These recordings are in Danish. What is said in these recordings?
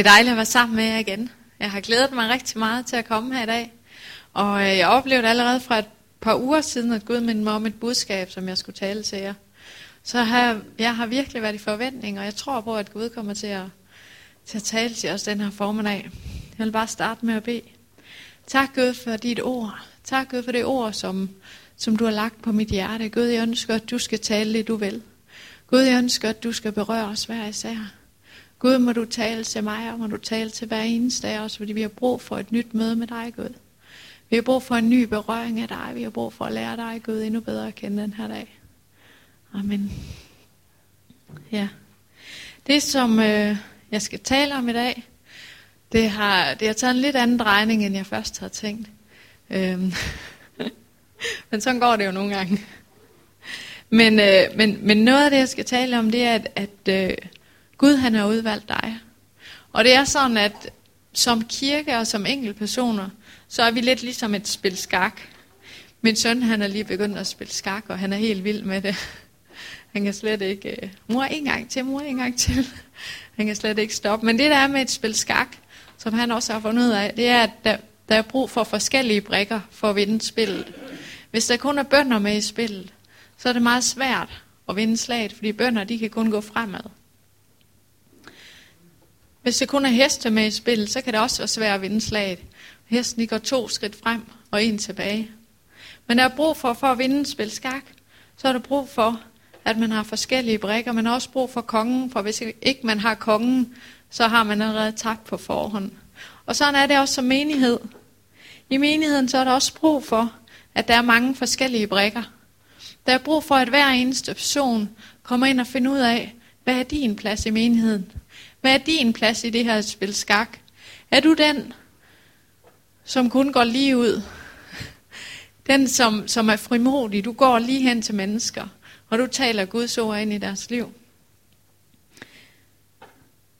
Det er dejligt at være sammen med jer igen. Jeg har glædet mig rigtig meget til at komme her i dag. Og øh, jeg oplevede allerede fra et par uger siden, at Gud mindede mig om et budskab, som jeg skulle tale til jer. Så har, jeg har virkelig været i forventning, og jeg tror på, at Gud kommer til at, til at tale til os den her formiddag. Jeg vil bare starte med at bede. Tak Gud for dit ord. Tak Gud for det ord, som, som du har lagt på mit hjerte. Gud, jeg ønsker, at du skal tale det, du vil. Gud, jeg ønsker, at du skal berøre os hver især. Gud, må du tale til mig, og må du tale til hver eneste af os, fordi vi har brug for et nyt møde med dig, Gud. Vi har brug for en ny berøring af dig. Vi har brug for at lære dig, Gud, endnu bedre at kende den her dag. Amen. Ja. Det, som øh, jeg skal tale om i dag, det har, det har taget en lidt anden drejning, end jeg først havde tænkt. Øhm. men sådan går det jo nogle gange. Men, øh, men, men noget af det, jeg skal tale om, det er, at, at øh, Gud han har udvalgt dig. Og det er sådan, at som kirke og som enkeltpersoner, så er vi lidt ligesom et spil skak. Min søn han er lige begyndt at spille skak, og han er helt vild med det. Han kan slet ikke, øh, mor en gang til, mor en gang til. Han kan slet ikke stoppe. Men det der er med et spil skak, som han også har fundet ud af, det er, at der, der er brug for forskellige brikker for at vinde spillet. Hvis der kun er bønder med i spillet, så er det meget svært at vinde slaget, fordi bønder de kan kun gå fremad. Hvis det kun er heste med i spillet, så kan det også være svært at vinde slaget. Hesten går to skridt frem og en tilbage. Men der er brug for, for at vinde spil skak, så er der brug for, at man har forskellige brikker. men også brug for kongen, for hvis ikke man har kongen, så har man allerede tabt på forhånd. Og sådan er det også som menighed. I menigheden så er der også brug for, at der er mange forskellige brikker. Der er brug for, at hver eneste person kommer ind og finder ud af, hvad er din plads i menigheden? Hvad er din plads i det her spil skak? Er du den, som kun går lige ud? Den, som, som er frimodig. Du går lige hen til mennesker, og du taler Guds ord ind i deres liv.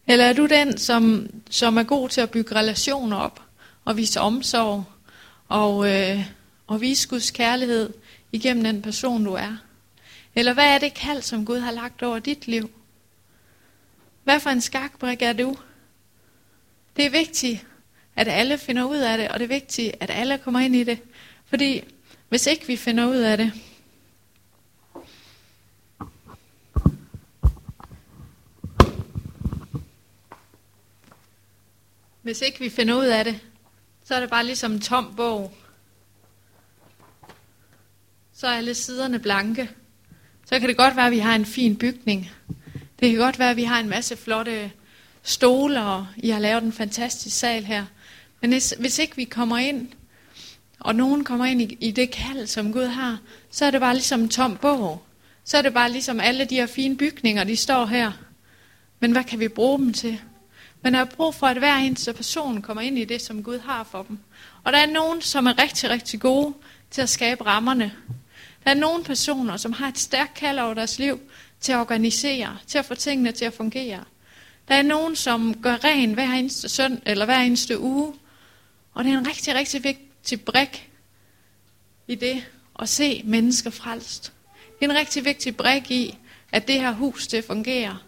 Eller er du den, som, som er god til at bygge relationer op, og vise omsorg, og, øh, og vise Guds kærlighed igennem den person, du er? Eller hvad er det kald, som Gud har lagt over dit liv? Hvad for en skakbrik er du? Det er vigtigt, at alle finder ud af det, og det er vigtigt, at alle kommer ind i det. Fordi hvis ikke vi finder ud af det, hvis ikke vi finder ud af det, så er det bare ligesom en tom bog. Så er alle siderne blanke. Så kan det godt være, at vi har en fin bygning, det kan godt være, at vi har en masse flotte stole, og I har lavet en fantastisk sal her. Men hvis, hvis ikke vi kommer ind, og nogen kommer ind i, i det kald, som Gud har, så er det bare ligesom en tom bog. Så er det bare ligesom alle de her fine bygninger, de står her. Men hvad kan vi bruge dem til? Men der er brug for, at hver eneste person kommer ind i det, som Gud har for dem. Og der er nogen, som er rigtig, rigtig gode til at skabe rammerne. Der er nogle personer, som har et stærkt kald over deres liv, til at organisere, til at få tingene til at fungere. Der er nogen, som gør ren hver eneste søn eller hver eneste uge. Og det er en rigtig, rigtig vigtig brik i det at se mennesker frelst. Det er en rigtig vigtig brik i, at det her hus det fungerer.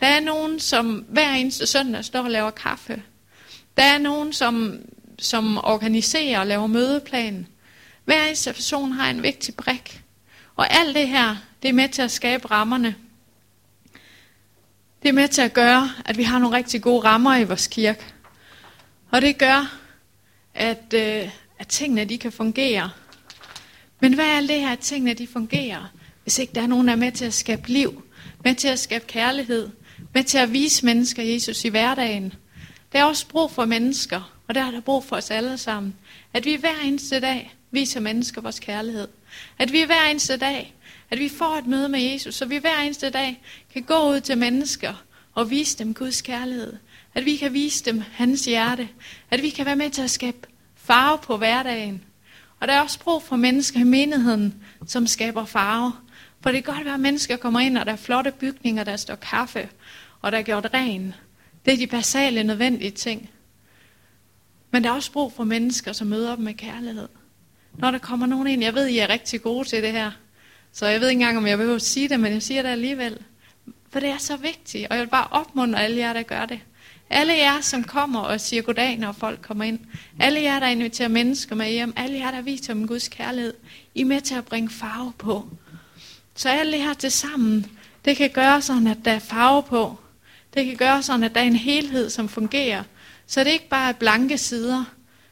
Der er nogen, som hver eneste søndag står og laver kaffe. Der er nogen, som, som organiserer og laver mødeplan. Hver eneste person har en vigtig brik. Og alt det her, det er med til at skabe rammerne. Det er med til at gøre, at vi har nogle rigtig gode rammer i vores kirke. Og det gør, at, øh, at tingene de kan fungere. Men hvad er alt det her, at tingene de fungerer, hvis ikke der er nogen, der er med til at skabe liv, med til at skabe kærlighed, med til at vise mennesker Jesus i hverdagen. Der er også brug for mennesker, og der er der brug for os alle sammen. At vi hver eneste dag viser mennesker vores kærlighed. At vi hver eneste dag, at vi får et møde med Jesus, så vi hver eneste dag kan gå ud til mennesker og vise dem Guds kærlighed. At vi kan vise dem hans hjerte. At vi kan være med til at skabe farve på hverdagen. Og der er også brug for mennesker i menigheden, som skaber farve. For det kan godt være, at mennesker kommer ind, og der er flotte bygninger, der står kaffe, og der er gjort ren. Det er de basale, nødvendige ting. Men der er også brug for mennesker, som møder dem med kærlighed. Når der kommer nogen ind, jeg ved, I er rigtig gode til det her, så jeg ved ikke engang, om jeg behøver at sige det, men jeg siger det alligevel. For det er så vigtigt, og jeg vil bare opmuntre alle jer, der gør det. Alle jer, som kommer og siger goddag, når folk kommer ind. Alle jer, der inviterer mennesker med hjem. Alle jer, der viser dem Guds kærlighed. I er med til at bringe farve på. Så alle her til sammen, det kan gøre sådan, at der er farve på. Det kan gøre sådan, at der er en helhed, som fungerer. Så det ikke bare er blanke sider.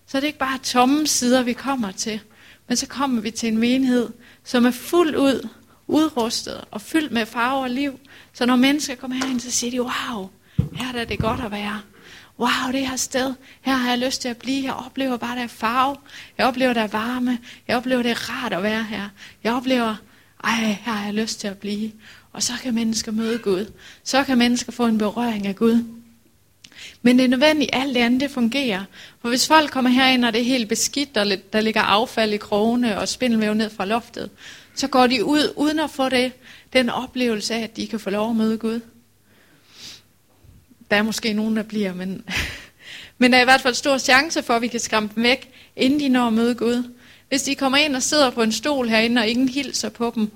Så det ikke bare er tomme sider, vi kommer til. Men så kommer vi til en menighed, som er fuldt ud udrustet og fyldt med farver og liv. Så når mennesker kommer herind, så siger de, wow, her er det godt at være. Wow, det her sted, her har jeg lyst til at blive. Jeg oplever bare, der er farve. Jeg oplever, der er varme. Jeg oplever, det er rart at være her. Jeg oplever, ej, her har jeg lyst til at blive. Og så kan mennesker møde Gud. Så kan mennesker få en berøring af Gud. Men det er nødvendigt, at alt det andet det fungerer. For hvis folk kommer herind, og det er helt beskidt, og der ligger affald i krogene og spindelvæv ned fra loftet, så går de ud uden at få det, den oplevelse af, at de kan få lov at møde Gud. Der er måske nogen, der bliver, men, men der er i hvert fald stor chance for, at vi kan skræmme dem væk, inden de når at møde Gud. Hvis de kommer ind og sidder på en stol herinde, og ingen hilser på dem,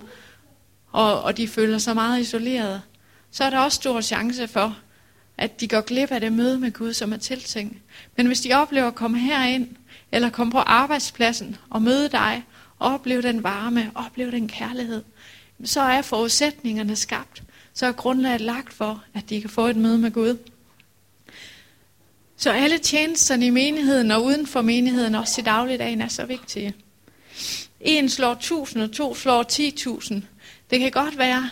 og, og de føler sig meget isoleret, så er der også stor chance for, at de går glip af det møde med Gud, som er tiltænkt. Men hvis de oplever at komme herind, eller komme på arbejdspladsen og møde dig, og opleve den varme, opleve den kærlighed, så er forudsætningerne skabt. Så er grundlaget lagt for, at de kan få et møde med Gud. Så alle tjenesterne i menigheden og uden for menigheden, også i dagligdagen, er så vigtige. En slår tusind, og to slår ti tusind. Det kan godt være,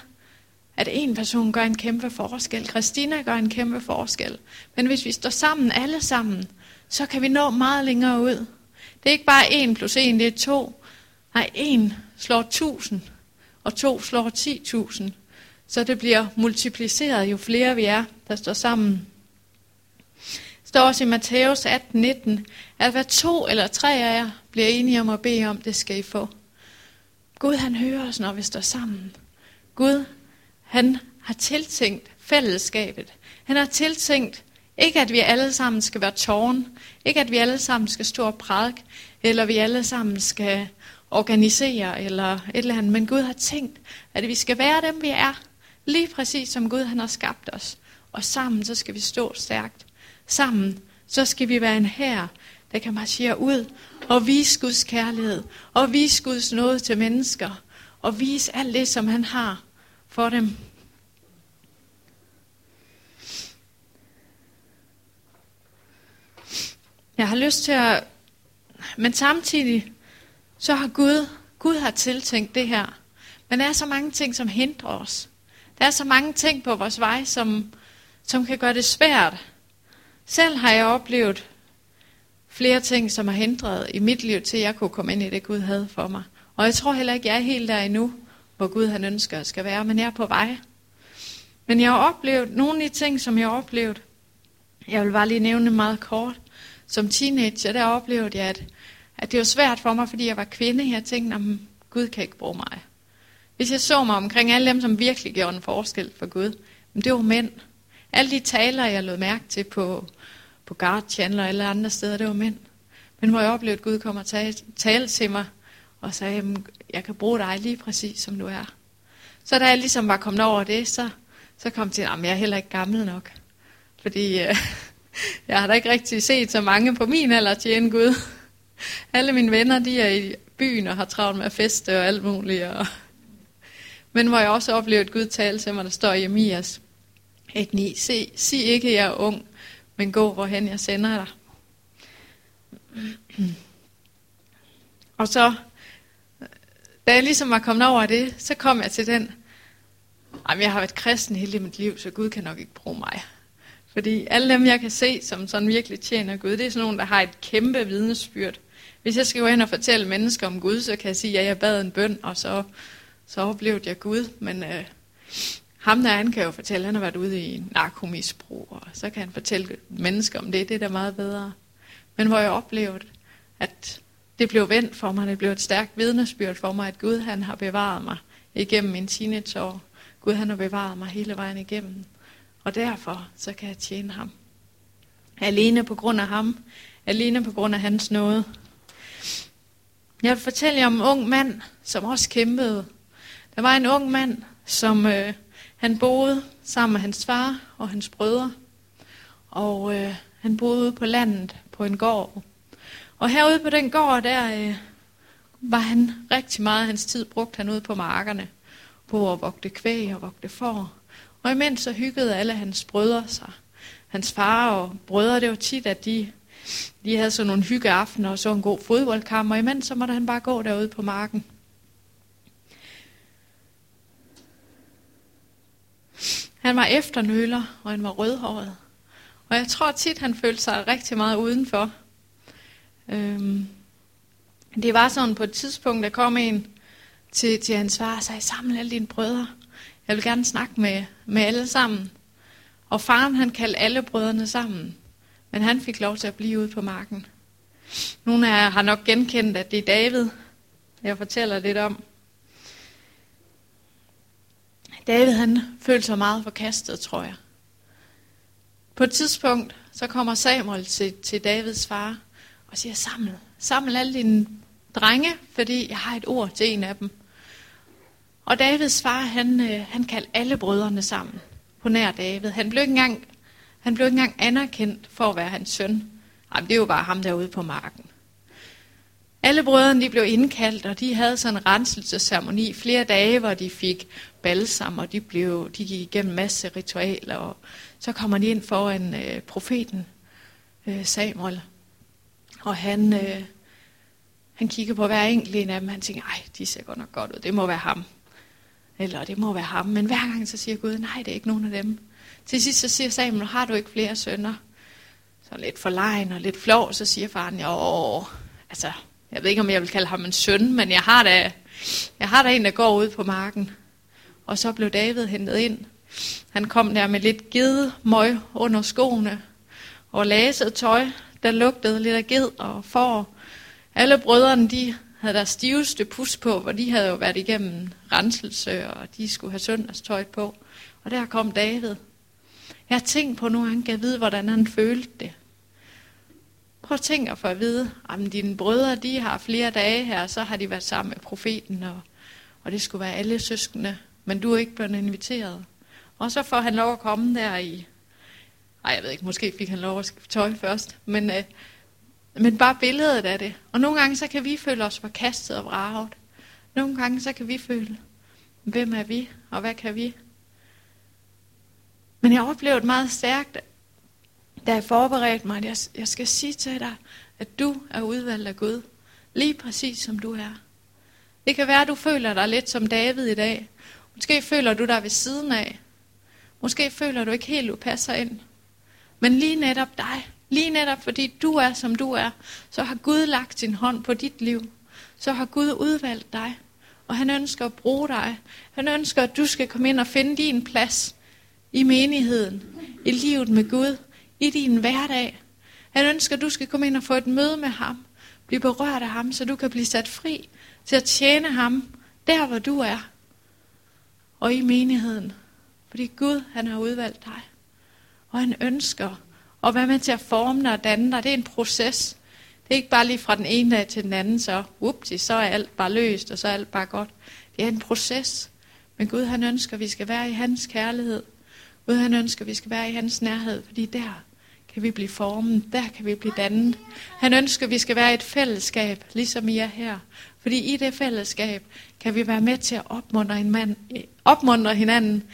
at en person gør en kæmpe forskel. Christina gør en kæmpe forskel. Men hvis vi står sammen, alle sammen, så kan vi nå meget længere ud. Det er ikke bare en plus en, det er to. Nej, en slår tusind, og to slår ti tusind. Så det bliver multipliceret, jo flere vi er, der står sammen. Det står også i Matthæus 18:19, at hver to eller tre af jer bliver enige om at bede om, det skal I få. Gud han hører os, når vi står sammen. Gud han har tiltænkt fællesskabet. Han har tiltænkt ikke at vi alle sammen skal være tårn, ikke at vi alle sammen skal stå og prædike, eller vi alle sammen skal organisere eller et eller andet, men Gud har tænkt, at vi skal være dem, vi er, lige præcis som Gud han har skabt os. Og sammen så skal vi stå stærkt. Sammen så skal vi være en her, der kan marchere ud og vise Guds kærlighed, og vise Guds nåde til mennesker, og vise alt det, som han har for dem. Jeg har lyst til at, men samtidig så har Gud, Gud har tiltænkt det her. Men der er så mange ting, som hindrer os. Der er så mange ting på vores vej, som, som kan gøre det svært. Selv har jeg oplevet flere ting, som har hindret i mit liv til, jeg kunne komme ind i det, Gud havde for mig. Og jeg tror heller ikke, jeg er helt der endnu, hvor Gud han ønsker, at skal være, men jeg er på vej. Men jeg har oplevet nogle af de ting, som jeg har oplevet. Jeg vil bare lige nævne meget kort. Som teenager, der oplevede jeg, at at det var svært for mig, fordi jeg var kvinde. Jeg tænkte, at Gud kan ikke bruge mig. Hvis jeg så mig omkring alle dem, som virkelig gjorde en forskel for Gud, men det var mænd. Alle de taler, jeg lod mærke til på, på Guard Channel og alle andre steder, det var mænd. Men hvor jeg oplevede, at Gud kom og tale, tale til mig og sagde, at jeg kan bruge dig lige præcis, som du er. Så da jeg ligesom var kommet over det, så, så kom jeg til, at jeg er heller ikke gammel nok. Fordi øh, jeg har da ikke rigtig set så mange på min alder tjene Gud. Alle mine venner, de er i byen og har travlt med at feste og alt muligt. Og... Men hvor jeg også oplevede, Gud tale til mig, der står i Emias 1.9. Se, sig ikke, jeg er ung, men gå, hvorhen jeg sender dig. Og så, da jeg ligesom var kommet over det, så kom jeg til den, jamen jeg har været kristen hele mit liv, så Gud kan nok ikke bruge mig. Fordi alle dem, jeg kan se, som sådan virkelig tjener Gud, det er sådan nogen, der har et kæmpe vidnesbyrd. Hvis jeg skal gå hen og fortælle mennesker om Gud, så kan jeg sige, at jeg bad en bøn, og så, så oplevede jeg Gud. Men øh, ham der, han kan jo fortælle, han har været ude i narkomisbrug, og så kan han fortælle mennesker om det. Det er da meget bedre. Men hvor jeg oplevede, at det blev vendt for mig, det blev et stærkt vidnesbyrd for mig, at Gud han har bevaret mig igennem min teenageår. Gud han har bevaret mig hele vejen igennem. Og derfor så kan jeg tjene ham. Alene på grund af ham. Alene på grund af hans nåde. Jeg vil fortælle jer om en ung mand, som også kæmpede. Der var en ung mand, som øh, Han boede sammen med hans far og hans brødre, og øh, han boede ude på landet på en gård. Og herude på den gård, der øh, var han rigtig meget af hans tid brugt han ude på markerne, på at vogte kvæg og vogte får. Og imens så hyggede alle hans brødre sig. Hans far og brødre, det var tit, at de, de havde sådan nogle hyggeaftener og så en god fodboldkamp, og imens så måtte han bare gå derude på marken. Han var efternøler, og han var rødhåret. Og jeg tror tit, han følte sig rigtig meget udenfor. Øhm, det var sådan på et tidspunkt, der kom en til, til hans far og sagde, samle alle dine brødre. Jeg vil gerne snakke med, med alle sammen. Og faren han kaldte alle brødrene sammen. Men han fik lov til at blive ude på marken. Nogle af jer har nok genkendt, at det er David, jeg fortæller lidt om. David han følte sig meget forkastet, tror jeg. På et tidspunkt, så kommer Samuel til, til Davids far og siger, samle, samle alle dine drenge, fordi jeg har et ord til en af dem. Og Davids far, han, øh, han kaldte alle brødrene sammen på nær David. Han blev ikke engang, han blev ikke engang anerkendt for at være hans søn. Jamen, det er jo bare ham derude på marken. Alle brødrene de blev indkaldt, og de havde sådan en renselsesceremoni flere dage, hvor de fik balsam, og de, blev, de gik igennem masse ritualer. Og så kommer de ind foran øh, profeten øh, Samuel, og han, øh, han kigger på hver enkelt en af dem, og han tænker, ej, de ser godt nok godt ud, det må være ham. Eller det må være ham. Men hver gang så siger Gud, nej, det er ikke nogen af dem. Til sidst så siger Samuel, har du ikke flere sønner? Så lidt forlegen og lidt flov, så siger faren, jo, altså, jeg ved ikke, om jeg vil kalde ham en søn, men jeg har da, jeg har da en, der går ud på marken. Og så blev David hentet ind. Han kom der med lidt gedemøg under skoene, og laset tøj, der lugtede lidt af ged og får. Alle brødrene, de havde deres stiveste pus på, hvor de havde jo været igennem renselse, og de skulle have søndagstøj på. Og der kom David. Jeg har tænkt på nu, han kan vide, hvordan han følte det. Prøv at tænke for at vide, om dine brødre, de har flere dage her, så har de været sammen med profeten, og, og det skulle være alle søskende, men du er ikke blevet inviteret. Og så får han lov at komme der i, ej jeg ved ikke, måske fik han lov at skifte tøj først, men øh, men bare billedet af det. Og nogle gange så kan vi føle os forkastet og vraget. Nogle gange så kan vi føle, hvem er vi, og hvad kan vi? Men jeg oplevede meget stærkt, da jeg forberedte mig, at jeg, jeg skal sige til dig, at du er udvalgt af Gud. Lige præcis som du er. Det kan være, at du føler dig lidt som David i dag. Måske føler du dig ved siden af. Måske føler du ikke helt, du passer ind. Men lige netop dig, Lige netop fordi du er, som du er, så har Gud lagt sin hånd på dit liv. Så har Gud udvalgt dig. Og han ønsker at bruge dig. Han ønsker, at du skal komme ind og finde din plads i menigheden, i livet med Gud, i din hverdag. Han ønsker, at du skal komme ind og få et møde med ham, blive berørt af ham, så du kan blive sat fri til at tjene ham der, hvor du er, og i menigheden. Fordi Gud, han har udvalgt dig. Og han ønsker og være med til at forme dig og danne dig. Det er en proces. Det er ikke bare lige fra den ene dag til den anden, så upti, så er alt bare løst, og så er alt bare godt. Det er en proces. Men Gud han ønsker, at vi skal være i hans kærlighed. Gud han ønsker, at vi skal være i hans nærhed, fordi der kan vi blive formet, der kan vi blive dannet. Han ønsker, at vi skal være i et fællesskab, ligesom I er her. Fordi i det fællesskab kan vi være med til at opmuntre, en mand, opmuntre hinanden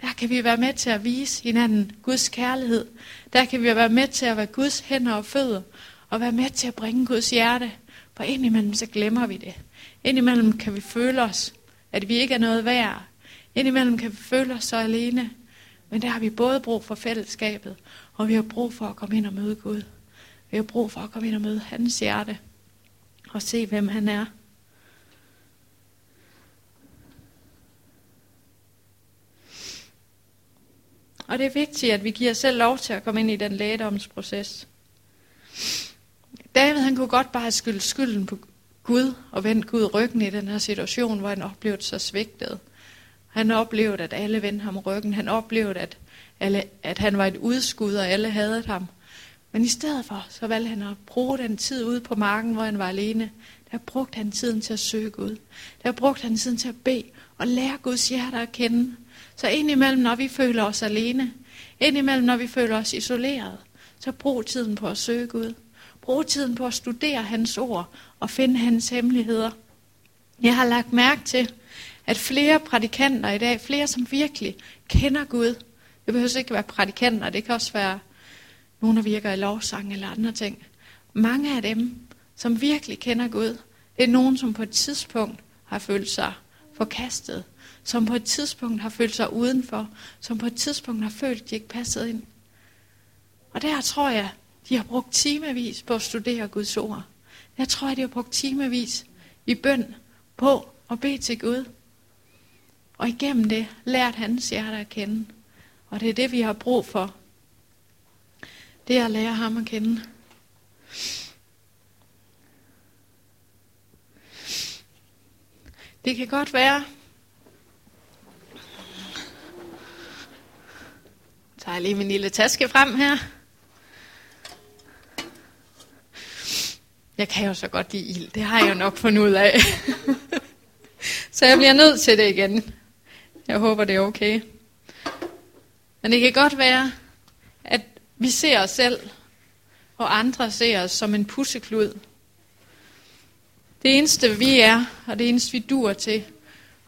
der kan vi være med til at vise hinanden Guds kærlighed. Der kan vi være med til at være Guds hænder og fødder. Og være med til at bringe Guds hjerte. For indimellem så glemmer vi det. Indimellem kan vi føle os, at vi ikke er noget værd. Indimellem kan vi føle os så alene. Men der har vi både brug for fællesskabet, og vi har brug for at komme ind og møde Gud. Vi har brug for at komme ind og møde hans hjerte. Og se, hvem han er. Og det er vigtigt, at vi giver os selv lov til at komme ind i den lægedomsproces. David han kunne godt bare have skyldt skylden på Gud og vendt Gud ryggen i den her situation, hvor han oplevede sig svigtet. Han oplevede, at alle vendte ham ryggen. Han oplevede, at, alle, at han var et udskud, og alle havde ham. Men i stedet for, så valgte han at bruge den tid ude på marken, hvor han var alene. Der brugte han tiden til at søge Gud. Der brugte han tiden til at bede og lære Guds hjerte at kende så indimellem, når vi føler os alene, indimellem, når vi føler os isoleret, så brug tiden på at søge Gud. Brug tiden på at studere hans ord og finde hans hemmeligheder. Jeg har lagt mærke til, at flere prædikanter i dag, flere som virkelig kender Gud, det behøver ikke være prædikanter, det kan også være nogen, der virker i lovsang eller andre ting. Mange af dem, som virkelig kender Gud, det er nogen, som på et tidspunkt har følt sig forkastet, som på et tidspunkt har følt sig udenfor, som på et tidspunkt har følt, at de ikke passede ind. Og der tror jeg, de har brugt timevis på at studere Guds ord. Jeg tror, de har brugt timevis i bøn på at bede til Gud. Og igennem det lært hans hjerte at kende. Og det er det, vi har brug for. Det er at lære ham at kende. Det kan godt være, jeg lige min lille taske frem her. Jeg kan jo så godt lide ild. Det har jeg jo nok fundet ud af. så jeg bliver nødt til det igen. Jeg håber, det er okay. Men det kan godt være, at vi ser os selv, og andre ser os som en pusseklud. Det eneste vi er, og det eneste vi dur til,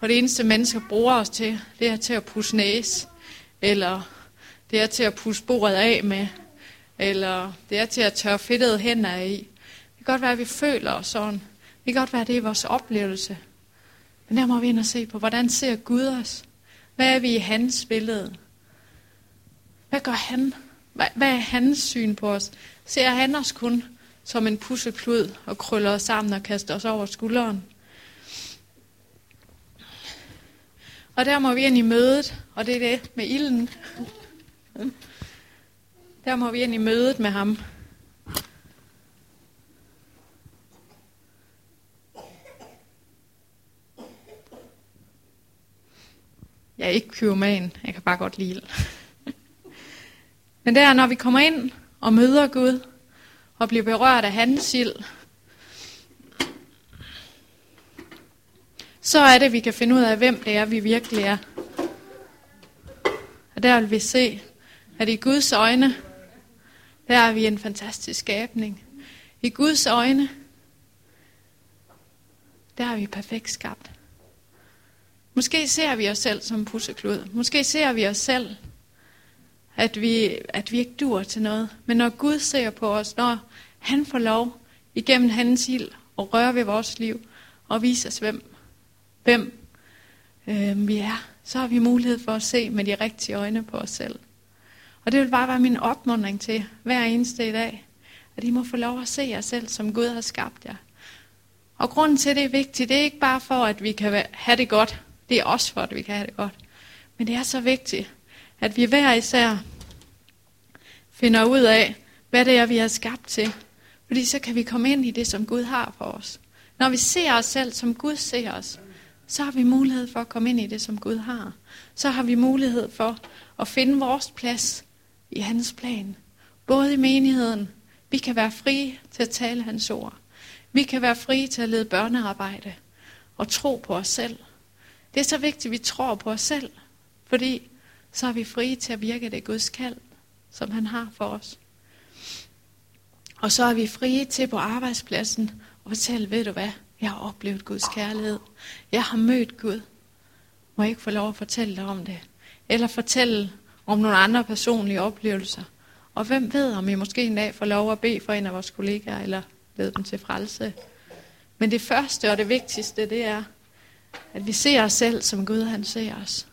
og det eneste mennesker bruger os til, det er til at pusse næse, eller det er til at pusse bordet af med, eller det er til at tørre fedtede hænder i. Det kan godt være, at vi føler os sådan. Det kan godt være, at det er vores oplevelse. Men der må vi ind og se på, hvordan ser Gud os? Hvad er vi i hans billede? Hvad gør han? Hvad, hvad er hans syn på os? Ser han os kun som en pusseklud og krøller os sammen og kaster os over skulderen? Og der må vi ind i mødet, og det er det med ilden. Der må vi ind i mødet med ham. Jeg er ikke pyroman, jeg kan bare godt lide det. Men det er, når vi kommer ind og møder Gud, og bliver berørt af hans ild, så er det, at vi kan finde ud af, hvem det er, vi virkelig er. Og der vil vi se, at i Guds øjne, der er vi en fantastisk skabning. I Guds øjne, der er vi perfekt skabt. Måske ser vi os selv som pusseklud. Måske ser vi os selv, at vi, at vi ikke dur til noget. Men når Gud ser på os, når han får lov igennem hans ild og røre ved vores liv og vise os, hvem, hvem øh, vi er, så har vi mulighed for at se med de rigtige øjne på os selv. Og det vil bare være min opmundring til hver eneste i dag, at I må få lov at se jer selv, som Gud har skabt jer. Og grunden til, at det er vigtigt, det er ikke bare for, at vi kan have det godt, det er også for, at vi kan have det godt. Men det er så vigtigt, at vi hver især finder ud af, hvad det er, vi er skabt til. Fordi så kan vi komme ind i det, som Gud har for os. Når vi ser os selv, som Gud ser os, så har vi mulighed for at komme ind i det, som Gud har. Så har vi mulighed for at finde vores plads i hans plan. Både i menigheden. Vi kan være frie til at tale hans ord. Vi kan være frie til at lede børnearbejde og tro på os selv. Det er så vigtigt, at vi tror på os selv, fordi så er vi frie til at virke det Guds kald, som han har for os. Og så er vi frie til på arbejdspladsen at fortælle, ved du hvad, jeg har oplevet Guds kærlighed. Jeg har mødt Gud. Må jeg ikke få lov at fortælle dig om det? Eller fortælle om nogle andre personlige oplevelser. Og hvem ved, om I måske en dag får lov at bede for en af vores kollegaer, eller lede dem til frelse. Men det første og det vigtigste, det er, at vi ser os selv, som Gud han ser os.